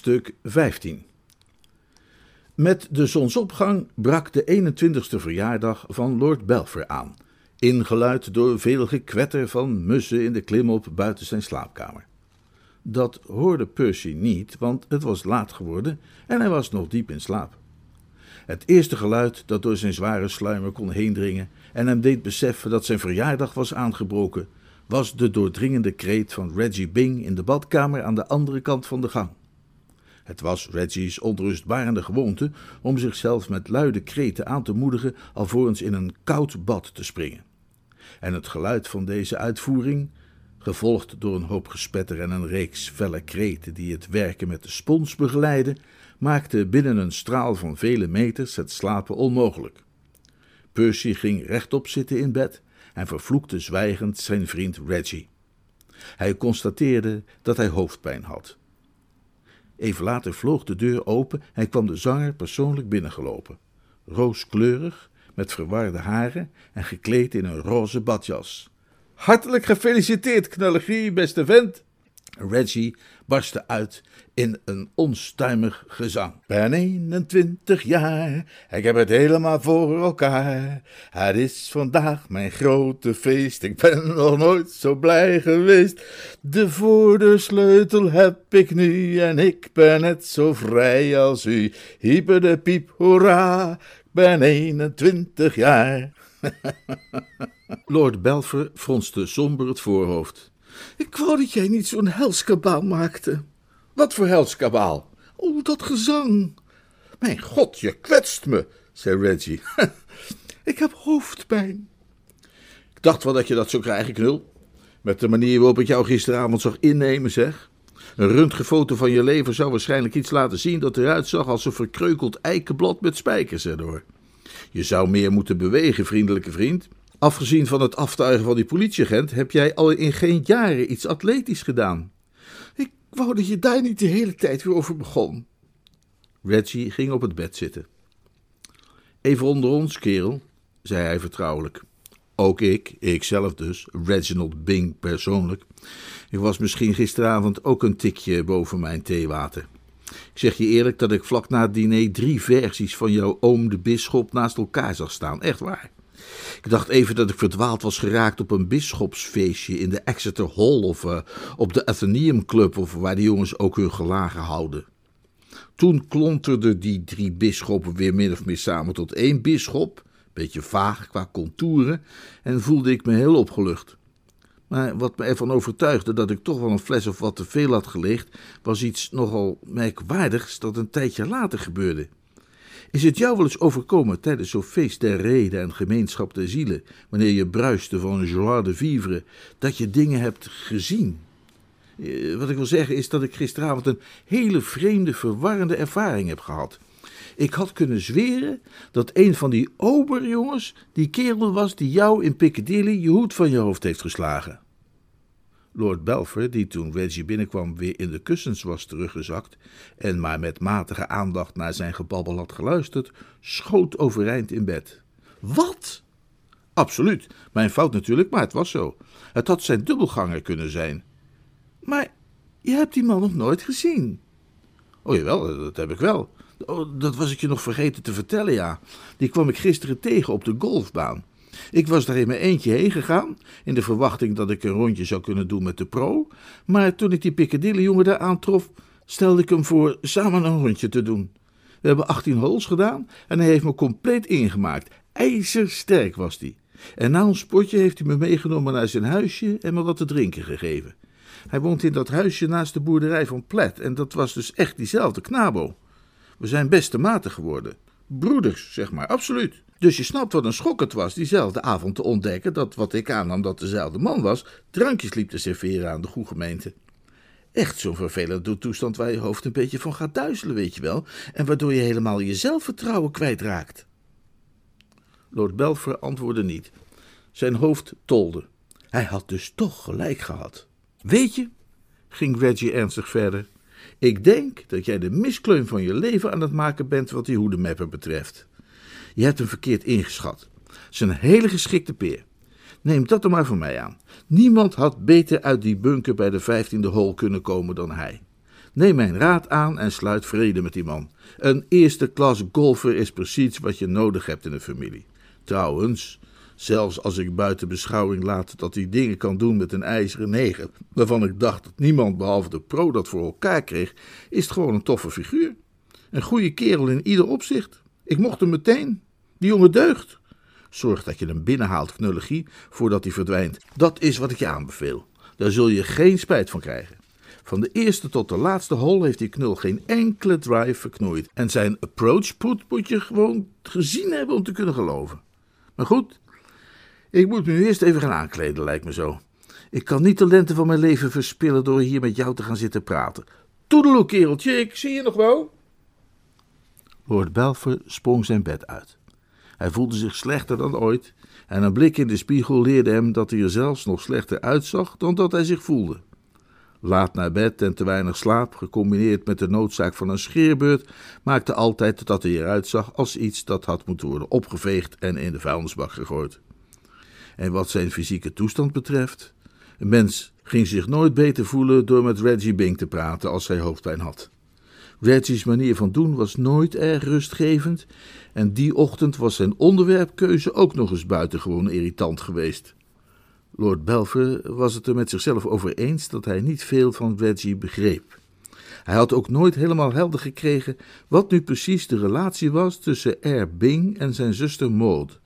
Hoofdstuk 15 Met de zonsopgang brak de 21ste verjaardag van Lord Belfer aan, ingeluid door veel gekwetter van mussen in de klimop buiten zijn slaapkamer. Dat hoorde Percy niet, want het was laat geworden en hij was nog diep in slaap. Het eerste geluid dat door zijn zware sluimer kon heendringen en hem deed beseffen dat zijn verjaardag was aangebroken, was de doordringende kreet van Reggie Bing in de badkamer aan de andere kant van de gang. Het was Reggie's onrustbarende gewoonte om zichzelf met luide kreten aan te moedigen alvorens in een koud bad te springen. En het geluid van deze uitvoering, gevolgd door een hoop gespetter en een reeks felle kreten die het werken met de spons begeleidden, maakte binnen een straal van vele meters het slapen onmogelijk. Percy ging rechtop zitten in bed en vervloekte zwijgend zijn vriend Reggie. Hij constateerde dat hij hoofdpijn had. Even later vloog de deur open en kwam de zanger persoonlijk binnengelopen. Rooskleurig, met verwarde haren en gekleed in een roze badjas. Hartelijk gefeliciteerd, knullegie, beste vent! Reggie barstte uit in een onstuimig gezang. Ben 21 jaar, ik heb het helemaal voor elkaar. Het is vandaag mijn grote feest, ik ben nog nooit zo blij geweest. De voordeursleutel heb ik nu en ik ben net zo vrij als u. Hyper de piep, hoera, ik ben 21 jaar. Lord Belfer fronste somber het voorhoofd. Ik wou dat jij niet zo'n helskabaal maakte. Wat voor helskabaal? Oh, dat gezang. Mijn god, je kwetst me, zei Reggie. ik heb hoofdpijn. Ik dacht wel dat je dat zou krijgen, knul. Met de manier waarop ik jou gisteravond zag innemen, zeg. Een röntgenfoto van je lever zou waarschijnlijk iets laten zien dat eruit zag als een verkreukeld eikenblad met spijkers erdoor. Je zou meer moeten bewegen, vriendelijke vriend. Afgezien van het aftuigen van die politieagent, heb jij al in geen jaren iets atletisch gedaan. Ik wou dat je daar niet de hele tijd weer over begon. Reggie ging op het bed zitten. Even onder ons, kerel, zei hij vertrouwelijk. Ook ik, ikzelf dus, Reginald Bing persoonlijk. Ik was misschien gisteravond ook een tikje boven mijn theewater. Ik zeg je eerlijk dat ik vlak na het diner drie versies van jouw oom de bisschop naast elkaar zag staan. Echt waar. Ik dacht even dat ik verdwaald was geraakt op een bisschopsfeestje in de Exeter Hall of uh, op de Athenaeum Club of waar die jongens ook hun gelagen houden. Toen klonterden die drie bisschoppen weer min of meer samen tot één bisschop, beetje vaag qua contouren, en voelde ik me heel opgelucht. Maar wat me ervan overtuigde dat ik toch wel een fles of wat te veel had gelicht, was iets nogal merkwaardigs dat een tijdje later gebeurde. Is het jou wel eens overkomen tijdens zo'n feest der rede en gemeenschap der zielen, wanneer je bruiste van joie de vivre, dat je dingen hebt gezien? Eh, wat ik wil zeggen is dat ik gisteravond een hele vreemde, verwarrende ervaring heb gehad. Ik had kunnen zweren dat een van die oberjongens die kerel was die jou in Piccadilly je hoed van je hoofd heeft geslagen. Lord Belfer, die toen Reggie binnenkwam weer in de kussens was teruggezakt en maar met matige aandacht naar zijn gebabbel had geluisterd, schoot overeind in bed. Wat? Absoluut, mijn fout natuurlijk, maar het was zo. Het had zijn dubbelganger kunnen zijn. Maar je hebt die man nog nooit gezien. Oh jawel, dat heb ik wel. Oh, dat was ik je nog vergeten te vertellen, ja. Die kwam ik gisteren tegen op de golfbaan. Ik was daar in mijn eentje heen gegaan, in de verwachting dat ik een rondje zou kunnen doen met de pro. Maar toen ik die Piccadilly-jongen daar aantrof, stelde ik hem voor samen een rondje te doen. We hebben 18 holes gedaan en hij heeft me compleet ingemaakt. IJzersterk was hij. En na ons potje heeft hij me meegenomen naar zijn huisje en me wat te drinken gegeven. Hij woont in dat huisje naast de boerderij van Plet en dat was dus echt diezelfde knabo. We zijn beste maten geworden. Broeders, zeg maar, absoluut. Dus je snapt wat een schok het was diezelfde avond te ontdekken dat wat ik aannam dat dezelfde man was, drankjes liep te serveren aan de goede gemeente. Echt zo'n vervelende toestand waar je hoofd een beetje van gaat duizelen, weet je wel, en waardoor je helemaal je zelfvertrouwen kwijtraakt. Lord Belfer antwoordde niet. Zijn hoofd tolde. Hij had dus toch gelijk gehad. Weet je, ging Reggie ernstig verder, ik denk dat jij de miskleun van je leven aan het maken bent wat die hoedemapper betreft. Je hebt hem verkeerd ingeschat. Zijn hele geschikte peer. Neem dat er maar van mij aan. Niemand had beter uit die bunker bij de vijftiende hol kunnen komen dan hij. Neem mijn raad aan en sluit vrede met die man. Een eerste klas golfer is precies wat je nodig hebt in een familie. Trouwens, zelfs als ik buiten beschouwing laat dat hij dingen kan doen met een ijzeren negen, waarvan ik dacht dat niemand behalve de pro dat voor elkaar kreeg, is het gewoon een toffe figuur. Een goede kerel in ieder opzicht. Ik mocht hem meteen. Die jongen deugt. Zorg dat je hem binnenhaalt, knullegie, voordat hij verdwijnt. Dat is wat ik je aanbeveel. Daar zul je geen spijt van krijgen. Van de eerste tot de laatste hole heeft die knul geen enkele drive verknoeid. En zijn approach put moet je gewoon gezien hebben om te kunnen geloven. Maar goed, ik moet me nu eerst even gaan aankleden, lijkt me zo. Ik kan niet de lente van mijn leven verspillen door hier met jou te gaan zitten praten. Toedeloe, kereltje, ik zie je nog wel. Lord Belfer sprong zijn bed uit. Hij voelde zich slechter dan ooit en een blik in de spiegel leerde hem dat hij er zelfs nog slechter uitzag dan dat hij zich voelde. Laat naar bed en te weinig slaap, gecombineerd met de noodzaak van een scheerbeurt, maakte altijd dat hij eruit zag als iets dat had moeten worden opgeveegd en in de vuilnisbak gegooid. En wat zijn fysieke toestand betreft, een mens ging zich nooit beter voelen door met Reggie Bing te praten als hij hoofdpijn had. Reggie's manier van doen was nooit erg rustgevend en die ochtend was zijn onderwerpkeuze ook nog eens buitengewoon irritant geweest. Lord Belfer was het er met zichzelf over eens dat hij niet veel van Reggie begreep. Hij had ook nooit helemaal helder gekregen wat nu precies de relatie was tussen R. Bing en zijn zuster Maud.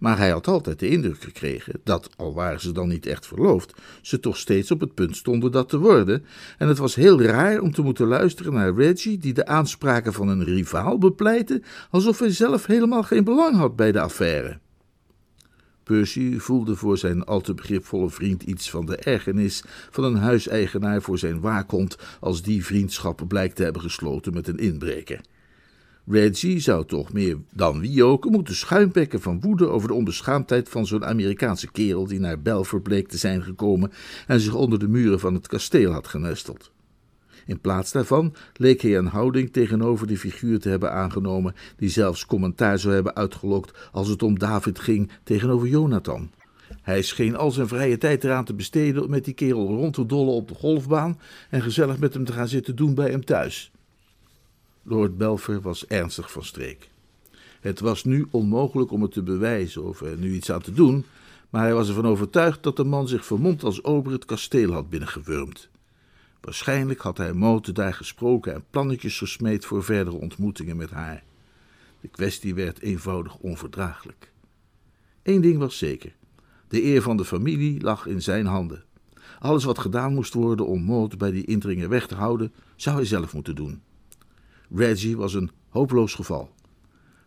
Maar hij had altijd de indruk gekregen dat, al waren ze dan niet echt verloofd, ze toch steeds op het punt stonden dat te worden. En het was heel raar om te moeten luisteren naar Reggie, die de aanspraken van een rivaal bepleitte, alsof hij zelf helemaal geen belang had bij de affaire. Percy voelde voor zijn al te begripvolle vriend iets van de ergernis van een huiseigenaar voor zijn waakhond als die vriendschap blijkt te hebben gesloten met een inbreker. Reggie zou toch meer dan wie ook moeten schuimbekken van woede over de onbeschaamdheid van zo'n Amerikaanse kerel die naar Belver bleek te zijn gekomen en zich onder de muren van het kasteel had genesteld. In plaats daarvan leek hij een houding tegenover die figuur te hebben aangenomen die zelfs commentaar zou hebben uitgelokt als het om David ging tegenover Jonathan. Hij scheen al zijn vrije tijd eraan te besteden om met die kerel rond te dollen op de golfbaan en gezellig met hem te gaan zitten doen bij hem thuis. Lord Belfer was ernstig van streek. Het was nu onmogelijk om het te bewijzen of er nu iets aan te doen, maar hij was ervan overtuigd dat de man zich vermomd als ober het kasteel had binnengewurmd. Waarschijnlijk had hij Mote daar gesproken en plannetjes gesmeed voor verdere ontmoetingen met haar. De kwestie werd eenvoudig onverdraaglijk. Eén ding was zeker: de eer van de familie lag in zijn handen. Alles wat gedaan moest worden om Moot bij die indringer weg te houden, zou hij zelf moeten doen. Reggie was een hopeloos geval.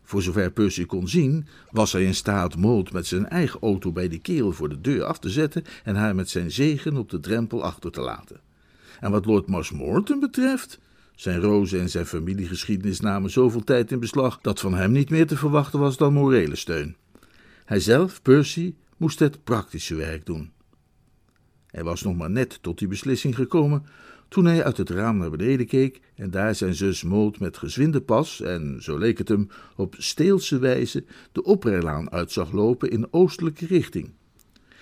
Voor zover Percy kon zien, was hij in staat Mold met zijn eigen auto bij die kerel voor de deur af te zetten en haar met zijn zegen op de drempel achter te laten. En wat Lord Marshmoreton betreft, zijn roze en zijn familiegeschiedenis namen zoveel tijd in beslag dat van hem niet meer te verwachten was dan morele steun. Hijzelf, Percy, moest het praktische werk doen. Hij was nog maar net tot die beslissing gekomen toen hij uit het raam naar beneden keek en daar zijn zus Moot met gezwinde pas en, zo leek het hem, op steelse wijze de oprijlaan uit zag lopen in oostelijke richting.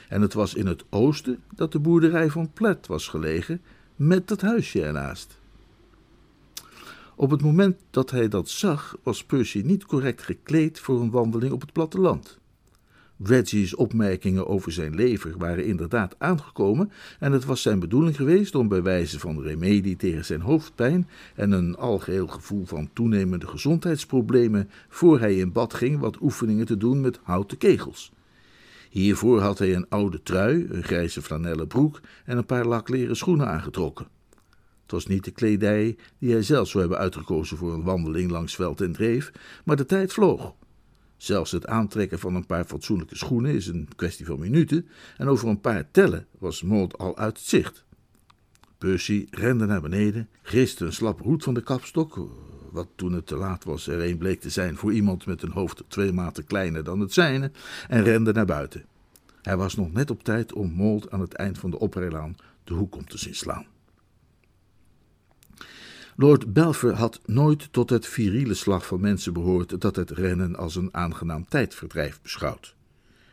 En het was in het oosten dat de boerderij van Plet was gelegen, met dat huisje ernaast. Op het moment dat hij dat zag, was Percy niet correct gekleed voor een wandeling op het platteland. Reggie's opmerkingen over zijn lever waren inderdaad aangekomen en het was zijn bedoeling geweest om bij wijze van remedie tegen zijn hoofdpijn en een algeheel gevoel van toenemende gezondheidsproblemen voor hij in bad ging wat oefeningen te doen met houten kegels. Hiervoor had hij een oude trui, een grijze flanellen broek en een paar lakleren schoenen aangetrokken. was niet de kledij die hij zelf zou hebben uitgekozen voor een wandeling langs veld en dreef, maar de tijd vloog. Zelfs het aantrekken van een paar fatsoenlijke schoenen is een kwestie van minuten, en over een paar tellen was Maud al uit het zicht. Percy rende naar beneden, griste een slappe hoed van de kapstok, wat toen het te laat was er een bleek te zijn voor iemand met een hoofd twee maten kleiner dan het zijne, en rende naar buiten. Hij was nog net op tijd om Mold aan het eind van de oprijlaan de hoek om te zien slaan. Lord Belfer had nooit tot het viriele slag van mensen behoord dat het rennen als een aangenaam tijdverdrijf beschouwt.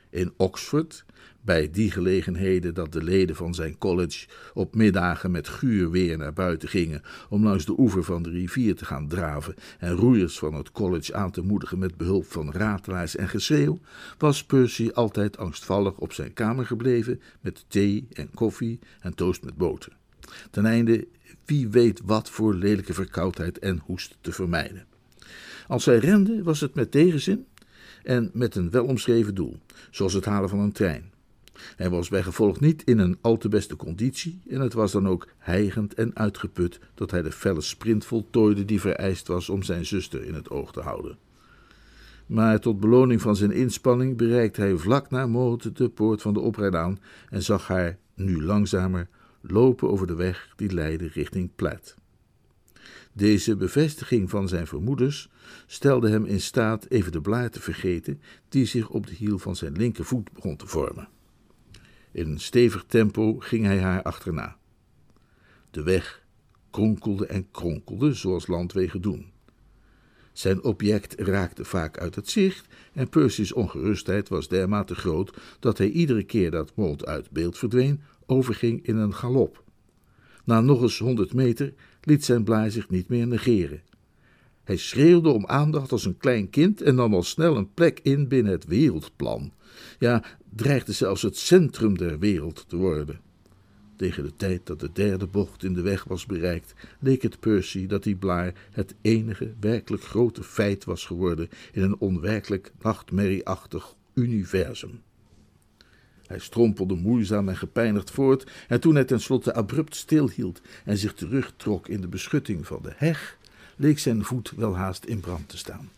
In Oxford bij die gelegenheden dat de leden van zijn college op middagen met guur weer naar buiten gingen om langs de oever van de rivier te gaan draven en roeiers van het college aan te moedigen met behulp van ratelaars en geschreeuw, was Percy altijd angstvallig op zijn kamer gebleven met thee en koffie en toast met boter. Ten einde wie weet wat voor lelijke verkoudheid en hoest te vermijden. Als hij rende, was het met tegenzin en met een welomschreven doel, zoals het halen van een trein. Hij was bijgevolg niet in een al te beste conditie en het was dan ook hijgend en uitgeput dat hij de felle sprint voltooide die vereist was om zijn zuster in het oog te houden. Maar tot beloning van zijn inspanning bereikte hij vlak na Moot de poort van de oprijdaan en zag haar, nu langzamer, lopen over de weg die leidde richting Platt. Deze bevestiging van zijn vermoedens stelde hem in staat even de blaar te vergeten die zich op de hiel van zijn linkervoet begon te vormen. In een stevig tempo ging hij haar achterna. De weg kronkelde en kronkelde zoals landwegen doen. Zijn object raakte vaak uit het zicht en Percy's ongerustheid was dermate groot dat hij iedere keer dat Mold uit beeld verdween, overging in een galop. Na nog eens honderd meter liet zijn blaar zich niet meer negeren. Hij schreeuwde om aandacht als een klein kind en nam al snel een plek in binnen het wereldplan. Ja, dreigde zelfs het centrum der wereld te worden. Tegen de tijd dat de derde bocht in de weg was bereikt, leek het Percy dat die blaar het enige werkelijk grote feit was geworden in een onwerkelijk nachtmerrieachtig universum. Hij strompelde moeizaam en gepijnigd voort, en toen hij tenslotte abrupt stilhield en zich terugtrok in de beschutting van de heg, leek zijn voet wel haast in brand te staan.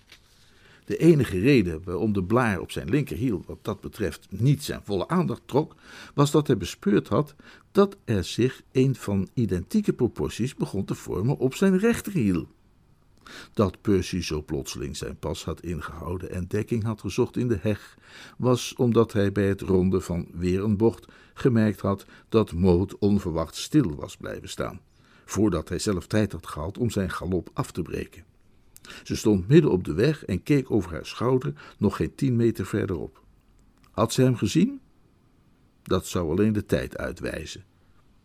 De enige reden waarom de blaar op zijn linkerhiel wat dat betreft niet zijn volle aandacht trok, was dat hij bespeurd had dat er zich een van identieke proporties begon te vormen op zijn rechterhiel. Dat Percy zo plotseling zijn pas had ingehouden en dekking had gezocht in de heg, was omdat hij bij het ronden van weer een bocht gemerkt had dat Moot onverwacht stil was blijven staan, voordat hij zelf tijd had gehad om zijn galop af te breken. Ze stond midden op de weg en keek over haar schouder nog geen tien meter verderop. Had ze hem gezien? Dat zou alleen de tijd uitwijzen.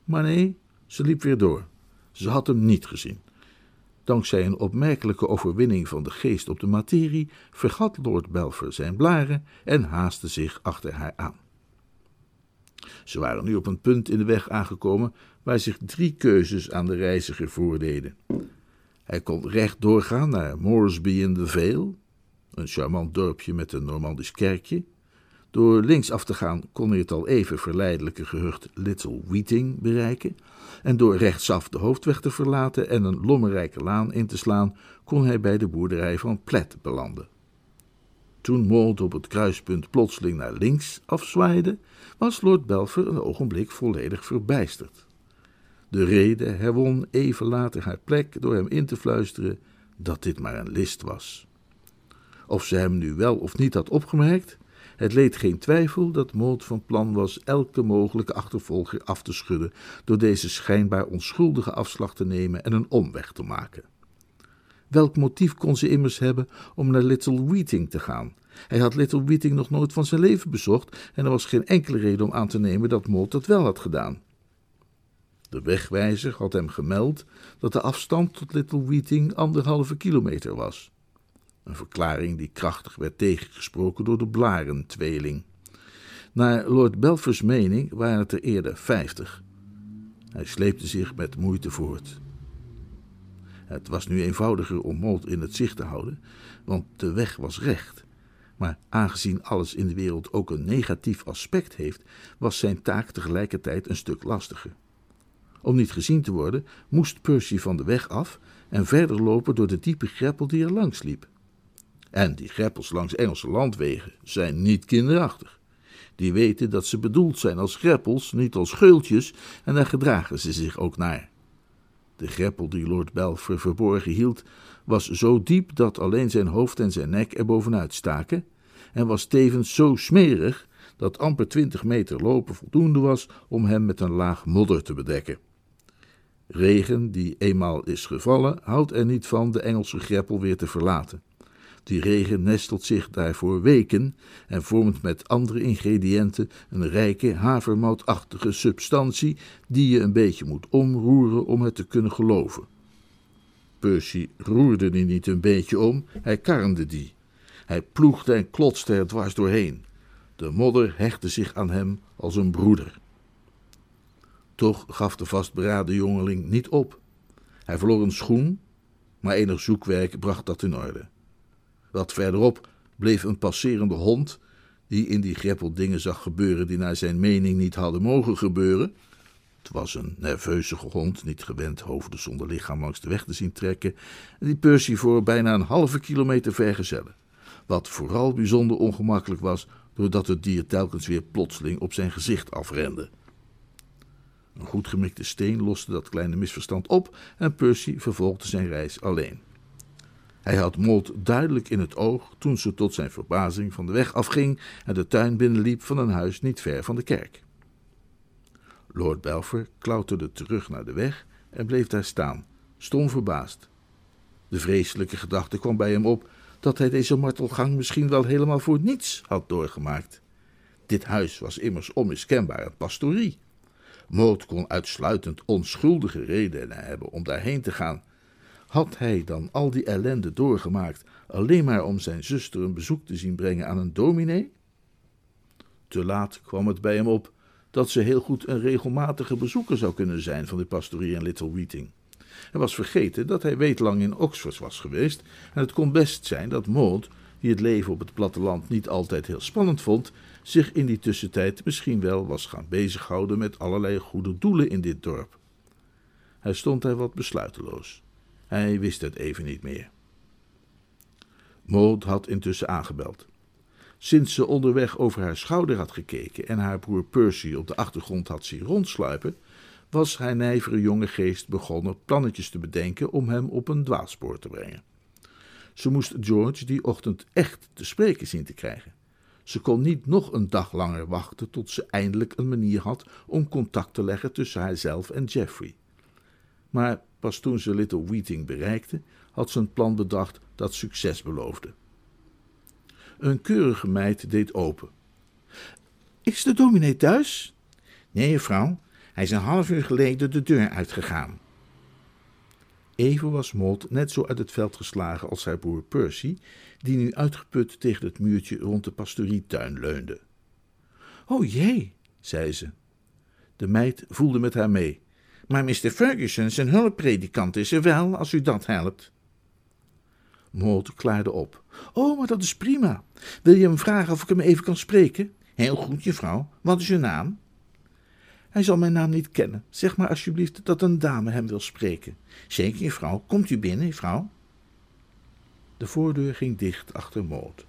Maar nee, ze liep weer door. Ze had hem niet gezien. Dankzij een opmerkelijke overwinning van de geest op de materie vergat Lord Belfer zijn blaren en haastte zich achter haar aan. Ze waren nu op een punt in de weg aangekomen waar zich drie keuzes aan de reiziger voordeden. Hij kon recht doorgaan naar Moresby in the Vale, een charmant dorpje met een Normandisch kerkje. Door links af te gaan kon hij het al even verleidelijke gehucht Little Weeting bereiken, en door rechtsaf de hoofdweg te verlaten en een lommerrijke laan in te slaan, kon hij bij de boerderij van Platt belanden. Toen Maud op het kruispunt plotseling naar links afzwaaide, was Lord Belfer een ogenblik volledig verbijsterd. De rede herwon even later haar plek door hem in te fluisteren dat dit maar een list was. Of ze hem nu wel of niet had opgemerkt, het leed geen twijfel dat Maud van plan was elke mogelijke achtervolger af te schudden door deze schijnbaar onschuldige afslag te nemen en een omweg te maken. Welk motief kon ze immers hebben om naar Little Weeting te gaan? Hij had Little Weeting nog nooit van zijn leven bezocht en er was geen enkele reden om aan te nemen dat Maud dat wel had gedaan. De wegwijzer had hem gemeld dat de afstand tot Little Weeting anderhalve kilometer was. Een verklaring die krachtig werd tegengesproken door de Blaren-tweeling. Naar Lord Belfers mening waren het er eerder vijftig. Hij sleepte zich met moeite voort. Het was nu eenvoudiger om Mold in het zicht te houden, want de weg was recht. Maar aangezien alles in de wereld ook een negatief aspect heeft, was zijn taak tegelijkertijd een stuk lastiger. Om niet gezien te worden, moest Percy van de weg af en verder lopen door de diepe greppel die er langs liep. En die greppels langs Engelse landwegen zijn niet kinderachtig. Die weten dat ze bedoeld zijn als greppels, niet als geultjes, en daar gedragen ze zich ook naar. De greppel die Lord Belfer verborgen hield, was zo diep dat alleen zijn hoofd en zijn nek er bovenuit staken, en was tevens zo smerig dat amper twintig meter lopen voldoende was om hem met een laag modder te bedekken. Regen, die eenmaal is gevallen, houdt er niet van de Engelse greppel weer te verlaten. Die regen nestelt zich daarvoor weken en vormt met andere ingrediënten een rijke havermoutachtige substantie die je een beetje moet omroeren om het te kunnen geloven. Percy roerde die niet een beetje om, hij karnde die. Hij ploegde en klotste er dwars doorheen. De modder hechtte zich aan hem als een broeder. Toch gaf de vastberaden jongeling niet op. Hij verloor een schoen, maar enig zoekwerk bracht dat in orde. Wat verderop bleef een passerende hond, die in die greppel dingen zag gebeuren die naar zijn mening niet hadden mogen gebeuren. Het was een nerveuze hond, niet gewend hoofden zonder lichaam langs de weg te zien trekken, en die Percy voor bijna een halve kilometer vergezellen. Wat vooral bijzonder ongemakkelijk was, doordat het dier telkens weer plotseling op zijn gezicht afrende. Een goed gemikte steen loste dat kleine misverstand op en Percy vervolgde zijn reis alleen. Hij had Maud duidelijk in het oog toen ze tot zijn verbazing van de weg afging en de tuin binnenliep van een huis niet ver van de kerk. Lord Belfer klauterde terug naar de weg en bleef daar staan, stom verbaasd. De vreselijke gedachte kwam bij hem op dat hij deze martelgang misschien wel helemaal voor niets had doorgemaakt. Dit huis was immers onmiskenbaar een pastorie. Maud kon uitsluitend onschuldige redenen hebben om daarheen te gaan. Had hij dan al die ellende doorgemaakt alleen maar om zijn zuster een bezoek te zien brengen aan een dominee? Te laat kwam het bij hem op dat ze heel goed een regelmatige bezoeker zou kunnen zijn van de pastorie in Little Weeting. Hij was vergeten dat hij weetlang in Oxford was geweest en het kon best zijn dat Maud, die het leven op het platteland niet altijd heel spannend vond, zich in die tussentijd misschien wel was gaan bezighouden met allerlei goede doelen in dit dorp. Hij stond daar wat besluiteloos. Hij wist het even niet meer. Maud had intussen aangebeld. Sinds ze onderweg over haar schouder had gekeken en haar broer Percy op de achtergrond had zien rondsluipen, was haar nijvere jonge geest begonnen plannetjes te bedenken om hem op een dwaalspoor te brengen. Ze moest George die ochtend echt te spreken zien te krijgen. Ze kon niet nog een dag langer wachten tot ze eindelijk een manier had om contact te leggen tussen haarzelf en Geoffrey. Maar pas toen ze Little Weeting bereikte, had ze een plan bedacht dat succes beloofde. Een keurige meid deed open. Is de dominee thuis? Nee, juffrouw. Hij is een half uur geleden de deur uitgegaan. Even was Maud net zo uit het veld geslagen als haar broer Percy, die nu uitgeput tegen het muurtje rond de pastorietuin leunde. O jee, zei ze. De meid voelde met haar mee. Maar Mr. Ferguson, zijn hulppredikant, is er wel, als u dat helpt. Maud klaarde op. Oh, maar dat is prima. Wil je hem vragen of ik hem even kan spreken? Heel goed, juffrouw. Wat is uw naam? Hij zal mijn naam niet kennen. Zeg maar alsjeblieft dat een dame hem wil spreken. Zeker, juffrouw. Komt u binnen, juffrouw? De voordeur ging dicht achter Maud.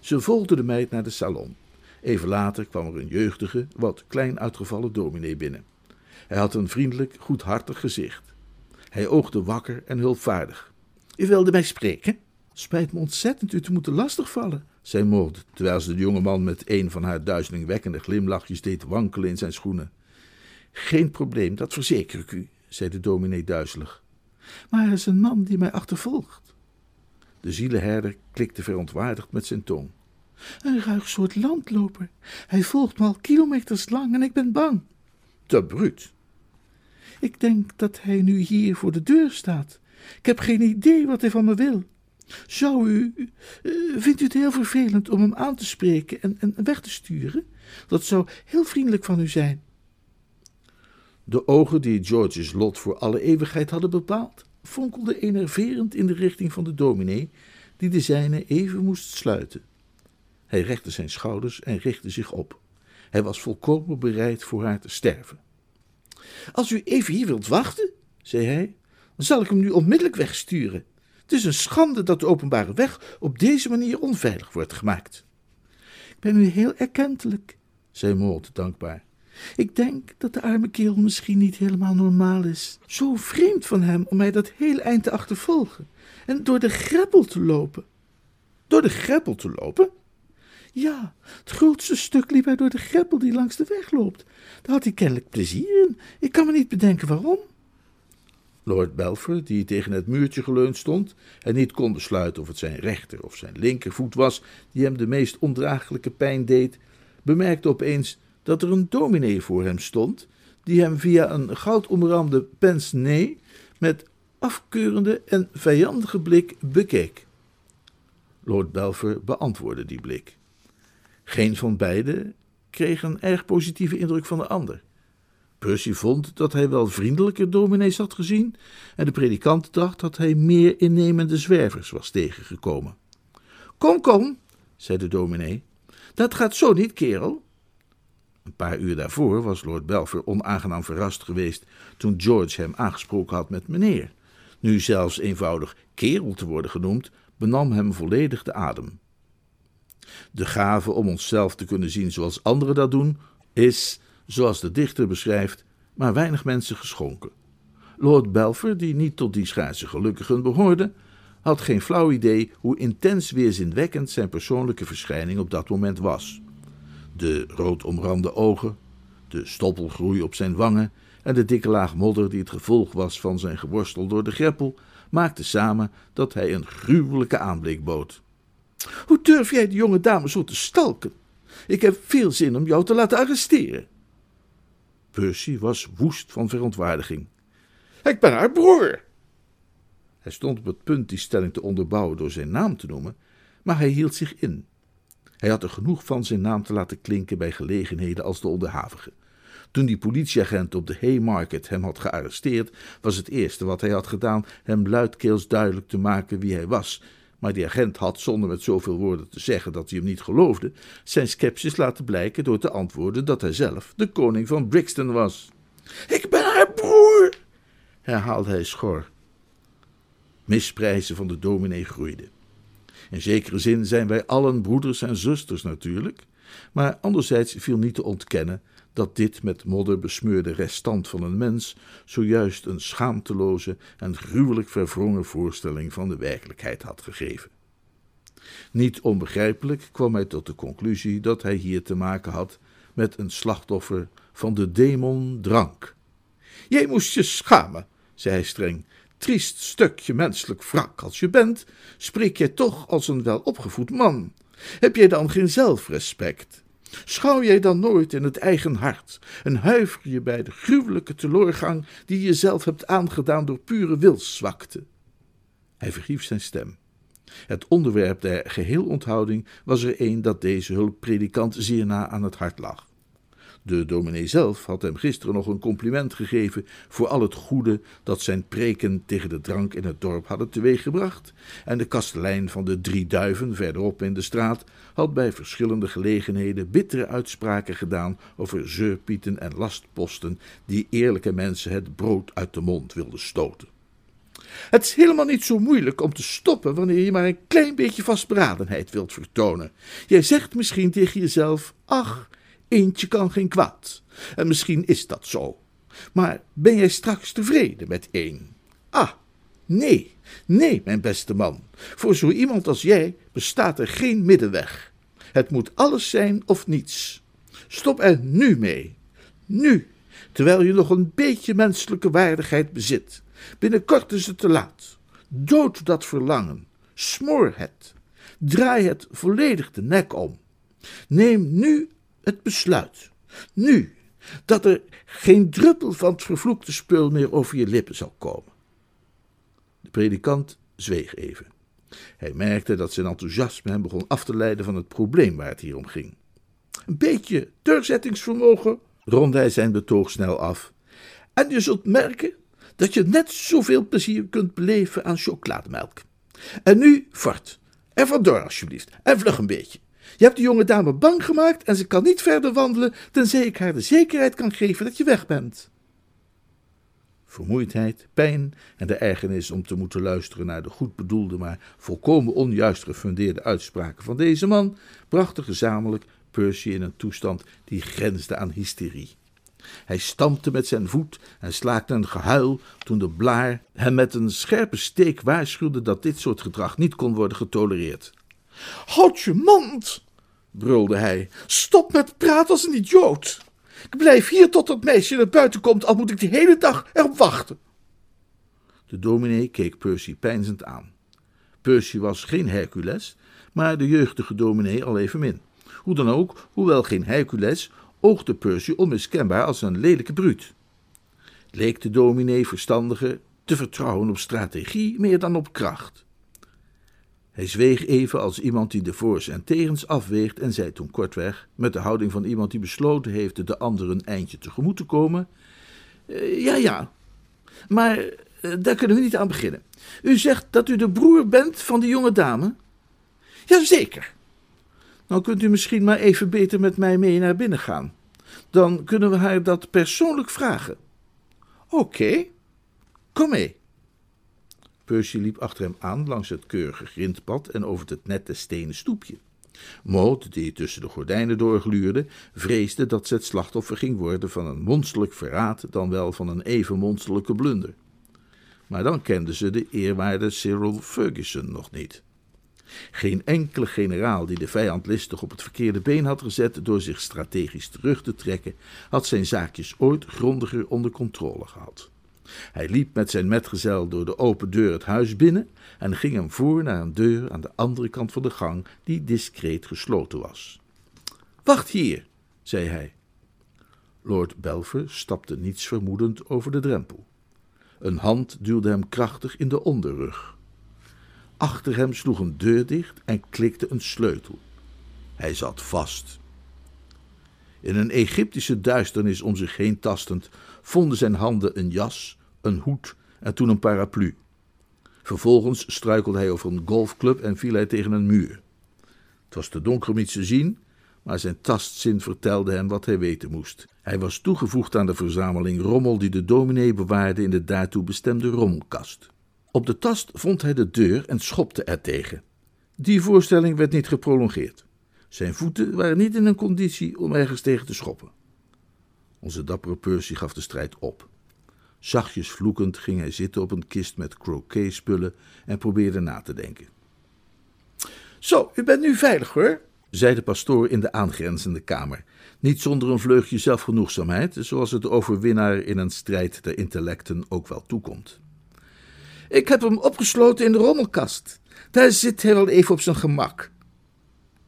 Ze volgde de meid naar de salon. Even later kwam er een jeugdige, wat klein uitgevallen dominee binnen. Hij had een vriendelijk, goedhartig gezicht. Hij oogde wakker en hulpvaardig. U wilde mij spreken? Spijt me ontzettend u te moeten lastigvallen, zei Maud, terwijl ze de jonge man met een van haar duizelingwekkende glimlachjes deed wankelen in zijn schoenen. Geen probleem, dat verzeker ik u, zei de dominee duizelig. Maar er is een man die mij achtervolgt. De zielenherder klikte verontwaardigd met zijn tong. Een ruig soort landloper. Hij volgt me al kilometers lang en ik ben bang. Te bruut. Ik denk dat hij nu hier voor de deur staat. Ik heb geen idee wat hij van me wil. Zou u, uh, vindt u het heel vervelend om hem aan te spreken en, en weg te sturen? Dat zou heel vriendelijk van u zijn. De ogen die George's lot voor alle eeuwigheid hadden bepaald, fonkelden enerverend in de richting van de dominee, die de zijne even moest sluiten. Hij rechtte zijn schouders en richtte zich op. Hij was volkomen bereid voor haar te sterven. Als u even hier wilt wachten, zei hij, dan zal ik hem nu onmiddellijk wegsturen. Het is een schande dat de openbare weg op deze manier onveilig wordt gemaakt. Ik ben u heel erkentelijk, zei Maud dankbaar. Ik denk dat de arme kerel misschien niet helemaal normaal is. Zo vreemd van hem om mij dat hele eind te achtervolgen en door de greppel te lopen. Door de greppel te lopen? Ja, het grootste stuk liep hij door de greppel die langs de weg loopt. Daar had hij kennelijk plezier in. Ik kan me niet bedenken waarom. Lord Belfer, die tegen het muurtje geleund stond en niet kon besluiten of het zijn rechter of zijn linkervoet was die hem de meest ondraaglijke pijn deed, bemerkte opeens dat er een dominee voor hem stond, die hem via een goudomrande pince met afkeurende en vijandige blik bekeek. Lord Belfer beantwoordde die blik. Geen van beiden kreeg een erg positieve indruk van de ander. Percy vond dat hij wel vriendelijker dominees had gezien, en de predikant dacht dat hij meer innemende zwervers was tegengekomen. Kom, kom, zei de dominee, dat gaat zo niet, kerel. Een paar uur daarvoor was Lord Belfer onaangenaam verrast geweest toen George hem aangesproken had met meneer. Nu zelfs eenvoudig kerel te worden genoemd, benam hem volledig de adem. De gave om onszelf te kunnen zien zoals anderen dat doen, is, zoals de dichter beschrijft, maar weinig mensen geschonken. Lord Belfer, die niet tot die schaarse gelukkigen behoorde, had geen flauw idee hoe intens weerzinwekkend zijn persoonlijke verschijning op dat moment was. De rood omrande ogen, de stoppelgroei op zijn wangen en de dikke laag modder die het gevolg was van zijn geworstel door de greppel, maakten samen dat hij een gruwelijke aanblik bood. Hoe durf jij die jonge dame zo te stalken? Ik heb veel zin om jou te laten arresteren. Percy was woest van verontwaardiging. Ik ben haar broer. Hij stond op het punt die stelling te onderbouwen door zijn naam te noemen, maar hij hield zich in. Hij had er genoeg van zijn naam te laten klinken bij gelegenheden als de onderhavige. Toen die politieagent op de Haymarket hem had gearresteerd, was het eerste wat hij had gedaan hem luidkeels duidelijk te maken wie hij was. Maar die agent had, zonder met zoveel woorden te zeggen dat hij hem niet geloofde, zijn sceptisch laten blijken door te antwoorden dat hij zelf de koning van Brixton was. Ik ben haar broer, herhaalde hij schor. Misprijzen van de dominee groeiden. In zekere zin zijn wij allen broeders en zusters natuurlijk, maar anderzijds viel niet te ontkennen dat dit met modder besmeurde restant van een mens zojuist een schaamteloze en gruwelijk verwrongen voorstelling van de werkelijkheid had gegeven. Niet onbegrijpelijk kwam hij tot de conclusie dat hij hier te maken had met een slachtoffer van de demon drank. Jij moest je schamen, zei hij streng. Triest stukje menselijk wrak als je bent, spreek jij toch als een welopgevoed man. Heb jij dan geen zelfrespect? Schouw jij dan nooit in het eigen hart en huiver je bij de gruwelijke teleurgang die je zelf hebt aangedaan door pure wilszwakte? Hij verhief zijn stem. Het onderwerp der geheelonthouding was er een dat deze hulppredikant zeer na aan het hart lag. De dominee zelf had hem gisteren nog een compliment gegeven voor al het goede dat zijn preken tegen de drank in het dorp hadden teweeggebracht, en de kastelein van de Drie Duiven verderop in de straat had bij verschillende gelegenheden bittere uitspraken gedaan over zeurpieten en lastposten die eerlijke mensen het brood uit de mond wilden stoten. Het is helemaal niet zo moeilijk om te stoppen wanneer je maar een klein beetje vastberadenheid wilt vertonen. Jij zegt misschien tegen jezelf: Ach, Eentje kan geen kwaad. En misschien is dat zo. Maar ben jij straks tevreden met één? Ah, nee, nee, mijn beste man. Voor zo iemand als jij bestaat er geen middenweg. Het moet alles zijn of niets. Stop er nu mee. Nu, terwijl je nog een beetje menselijke waardigheid bezit. Binnenkort is het te laat. Dood dat verlangen. Smoor het. Draai het volledig de nek om. Neem nu het besluit. Nu, dat er geen druppel van het vervloekte spul meer over je lippen zal komen. De predikant zweeg even. Hij merkte dat zijn enthousiasme hem begon af te leiden van het probleem waar het hier om ging. Een beetje doorzettingsvermogen, rondde hij zijn betoog snel af. En je zult merken dat je net zoveel plezier kunt beleven aan chocolademelk. En nu, fort, en vandoor alsjeblieft, en vlug een beetje. Je hebt de jonge dame bang gemaakt en ze kan niet verder wandelen, tenzij ik haar de zekerheid kan geven dat je weg bent. Vermoeidheid, pijn en de ergernis om te moeten luisteren naar de goed bedoelde, maar volkomen onjuist gefundeerde uitspraken van deze man brachten gezamenlijk Percy in een toestand die grensde aan hysterie. Hij stampte met zijn voet en slaakte een gehuil toen de blaar hem met een scherpe steek waarschuwde dat dit soort gedrag niet kon worden getolereerd. Houd je mond, brulde hij. Stop met praten als een idioot. Ik blijf hier tot dat meisje naar buiten komt, al moet ik de hele dag erop wachten. De dominee keek Percy peinzend aan. Percy was geen Hercules, maar de jeugdige dominee al evenmin. Hoe dan ook, hoewel geen Hercules, oogde Percy onmiskenbaar als een lelijke bruut. Leek de dominee verstandiger te vertrouwen op strategie meer dan op kracht. Hij zweeg even als iemand die de voor's en tegens afweegt en zei toen kortweg, met de houding van iemand die besloten heeft de ander een eindje tegemoet te komen: eh, Ja, ja, maar eh, daar kunnen we niet aan beginnen. U zegt dat u de broer bent van die jonge dame? Jazeker. Nou kunt u misschien maar even beter met mij mee naar binnen gaan. Dan kunnen we haar dat persoonlijk vragen. Oké, kom mee. Percy liep achter hem aan langs het keurige grindpad en over het nette stenen stoepje. Maud, die tussen de gordijnen doorgluurde, vreesde dat ze het slachtoffer ging worden van een monsterlijk verraad dan wel van een even monsterlijke blunder. Maar dan kende ze de eerwaarde Cyril Ferguson nog niet. Geen enkele generaal die de vijand listig op het verkeerde been had gezet door zich strategisch terug te trekken, had zijn zaakjes ooit grondiger onder controle gehad. Hij liep met zijn metgezel door de open deur het huis binnen en ging hem voor naar een deur aan de andere kant van de gang, die discreet gesloten was. Wacht hier, zei hij. Lord Belver stapte niets vermoedend over de drempel. Een hand duwde hem krachtig in de onderrug. Achter hem sloeg een deur dicht en klikte een sleutel. Hij zat vast. In een Egyptische duisternis om zich heen tastend, vonden zijn handen een jas, een hoed en toen een paraplu. Vervolgens struikelde hij over een golfclub en viel hij tegen een muur. Het was te donker om iets te zien, maar zijn tastzin vertelde hem wat hij weten moest. Hij was toegevoegd aan de verzameling rommel die de dominee bewaarde in de daartoe bestemde rommelkast. Op de tast vond hij de deur en schopte er tegen. Die voorstelling werd niet geprolongeerd. Zijn voeten waren niet in een conditie om ergens tegen te schoppen. Onze dappere Percy gaf de strijd op. Zachtjes vloekend ging hij zitten op een kist met croquet-spullen en probeerde na te denken. Zo, u bent nu veilig hoor, zei de pastoor in de aangrenzende kamer, niet zonder een vleugje zelfgenoegzaamheid, zoals het de overwinnaar in een strijd der intellecten ook wel toekomt. Ik heb hem opgesloten in de rommelkast. Daar zit hij wel even op zijn gemak.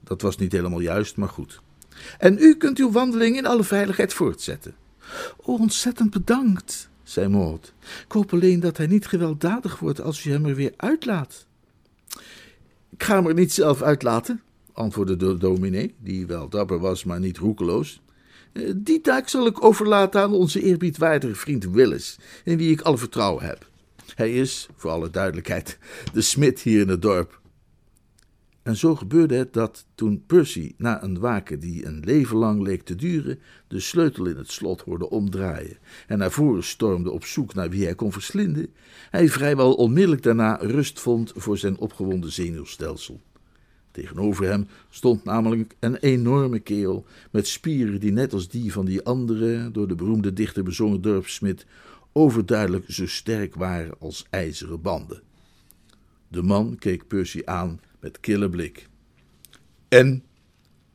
Dat was niet helemaal juist, maar goed. En u kunt uw wandeling in alle veiligheid voortzetten. Oh, ontzettend bedankt, zei Maud. Ik hoop alleen dat hij niet gewelddadig wordt als u hem er weer uitlaat. Ik ga hem er niet zelf uitlaten, antwoordde de dominee, die wel dapper was, maar niet roekeloos. Eh, die taak zal ik overlaten aan onze eerbiedwaardige vriend Willis, in wie ik alle vertrouwen heb. Hij is, voor alle duidelijkheid, de smid hier in het dorp. En zo gebeurde het dat toen Percy, na een waken die een leven lang leek te duren, de sleutel in het slot hoorde omdraaien en naar voren stormde op zoek naar wie hij kon verslinden, hij vrijwel onmiddellijk daarna rust vond voor zijn opgewonden zenuwstelsel. Tegenover hem stond namelijk een enorme kerel met spieren die net als die van die andere, door de beroemde dichter bezongen dorpsmid, overduidelijk zo sterk waren als ijzeren banden. De man keek Percy aan met kille blik. En,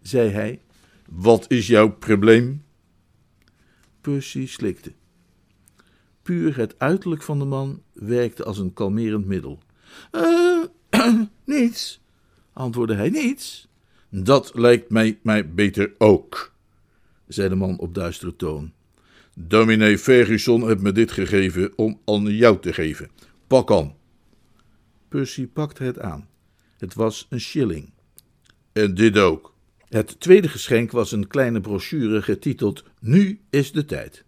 zei hij, wat is jouw probleem? Percy slikte. Puur het uiterlijk van de man werkte als een kalmerend middel. Uh, niets, antwoordde hij, niets. Dat lijkt mij, mij beter ook, zei de man op duistere toon. Dominee Ferguson heeft me dit gegeven om aan jou te geven. Pak aan. Percy pakte het aan. Het was een shilling. En dit ook. Het tweede geschenk was een kleine brochure getiteld Nu is de tijd.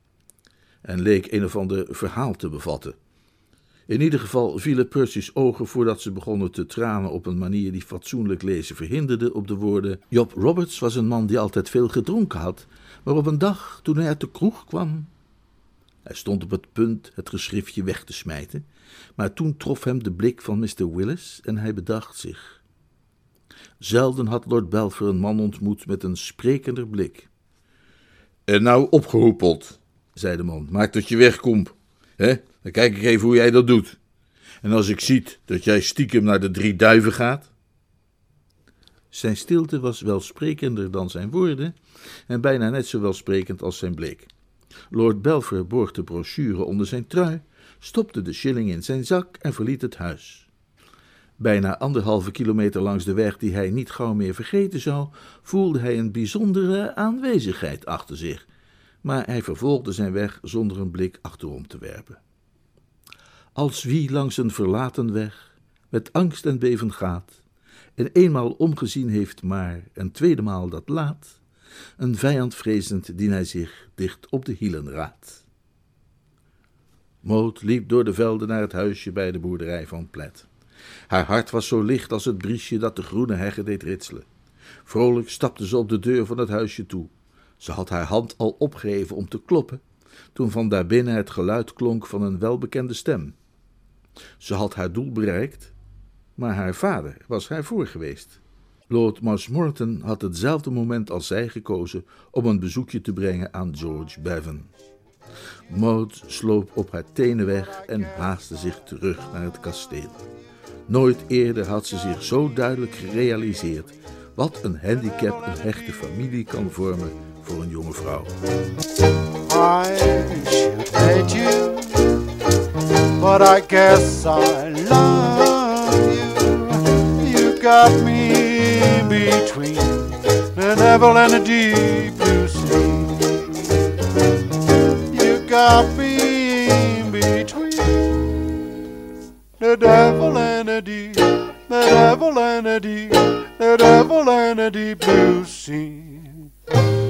En leek een of ander verhaal te bevatten. In ieder geval vielen Percy's ogen voordat ze begonnen te tranen op een manier die fatsoenlijk lezen verhinderde op de woorden: Job Roberts was een man die altijd veel gedronken had, maar op een dag toen hij uit de kroeg kwam. Hij stond op het punt het geschriftje weg te smijten, maar toen trof hem de blik van Mr. Willis en hij bedacht zich. Zelden had Lord Belfer een man ontmoet met een sprekender blik. En nou opgehoepeld, zei de man, maak dat je wegkomt. Hè? Dan kijk ik even hoe jij dat doet. En als ik ziet dat jij stiekem naar de drie duiven gaat. Zijn stilte was welsprekender dan zijn woorden en bijna net zo welsprekend als zijn blik. Lord Belfer borg de brochure onder zijn trui, stopte de shilling in zijn zak en verliet het huis. Bijna anderhalve kilometer langs de weg die hij niet gauw meer vergeten zou, voelde hij een bijzondere aanwezigheid achter zich, maar hij vervolgde zijn weg zonder een blik achterom te werpen. Als wie langs een verlaten weg met angst en beven gaat, en eenmaal omgezien heeft, maar een tweede maal dat laat, een vijand vrezend dien hij zich dicht op de hielen raadt. Moot liep door de velden naar het huisje bij de boerderij van Plet. Haar hart was zo licht als het briesje dat de groene heggen deed ritselen. Vrolijk stapte ze op de deur van het huisje toe. Ze had haar hand al opgeheven om te kloppen, toen van daarbinnen het geluid klonk van een welbekende stem. Ze had haar doel bereikt, maar haar vader was haar voor geweest. Lord Marshmoreton had hetzelfde moment als zij gekozen om een bezoekje te brengen aan George Bevan. Maud sloop op haar tenen weg en haastte zich terug naar het kasteel. Nooit eerder had ze zich zo duidelijk gerealiseerd wat een handicap een hechte familie kan vormen voor een jonge vrouw. I should me between the devil and the deep blue sea. You got me between the devil and the deep, the devil and the deep, the devil and the deep blue sea.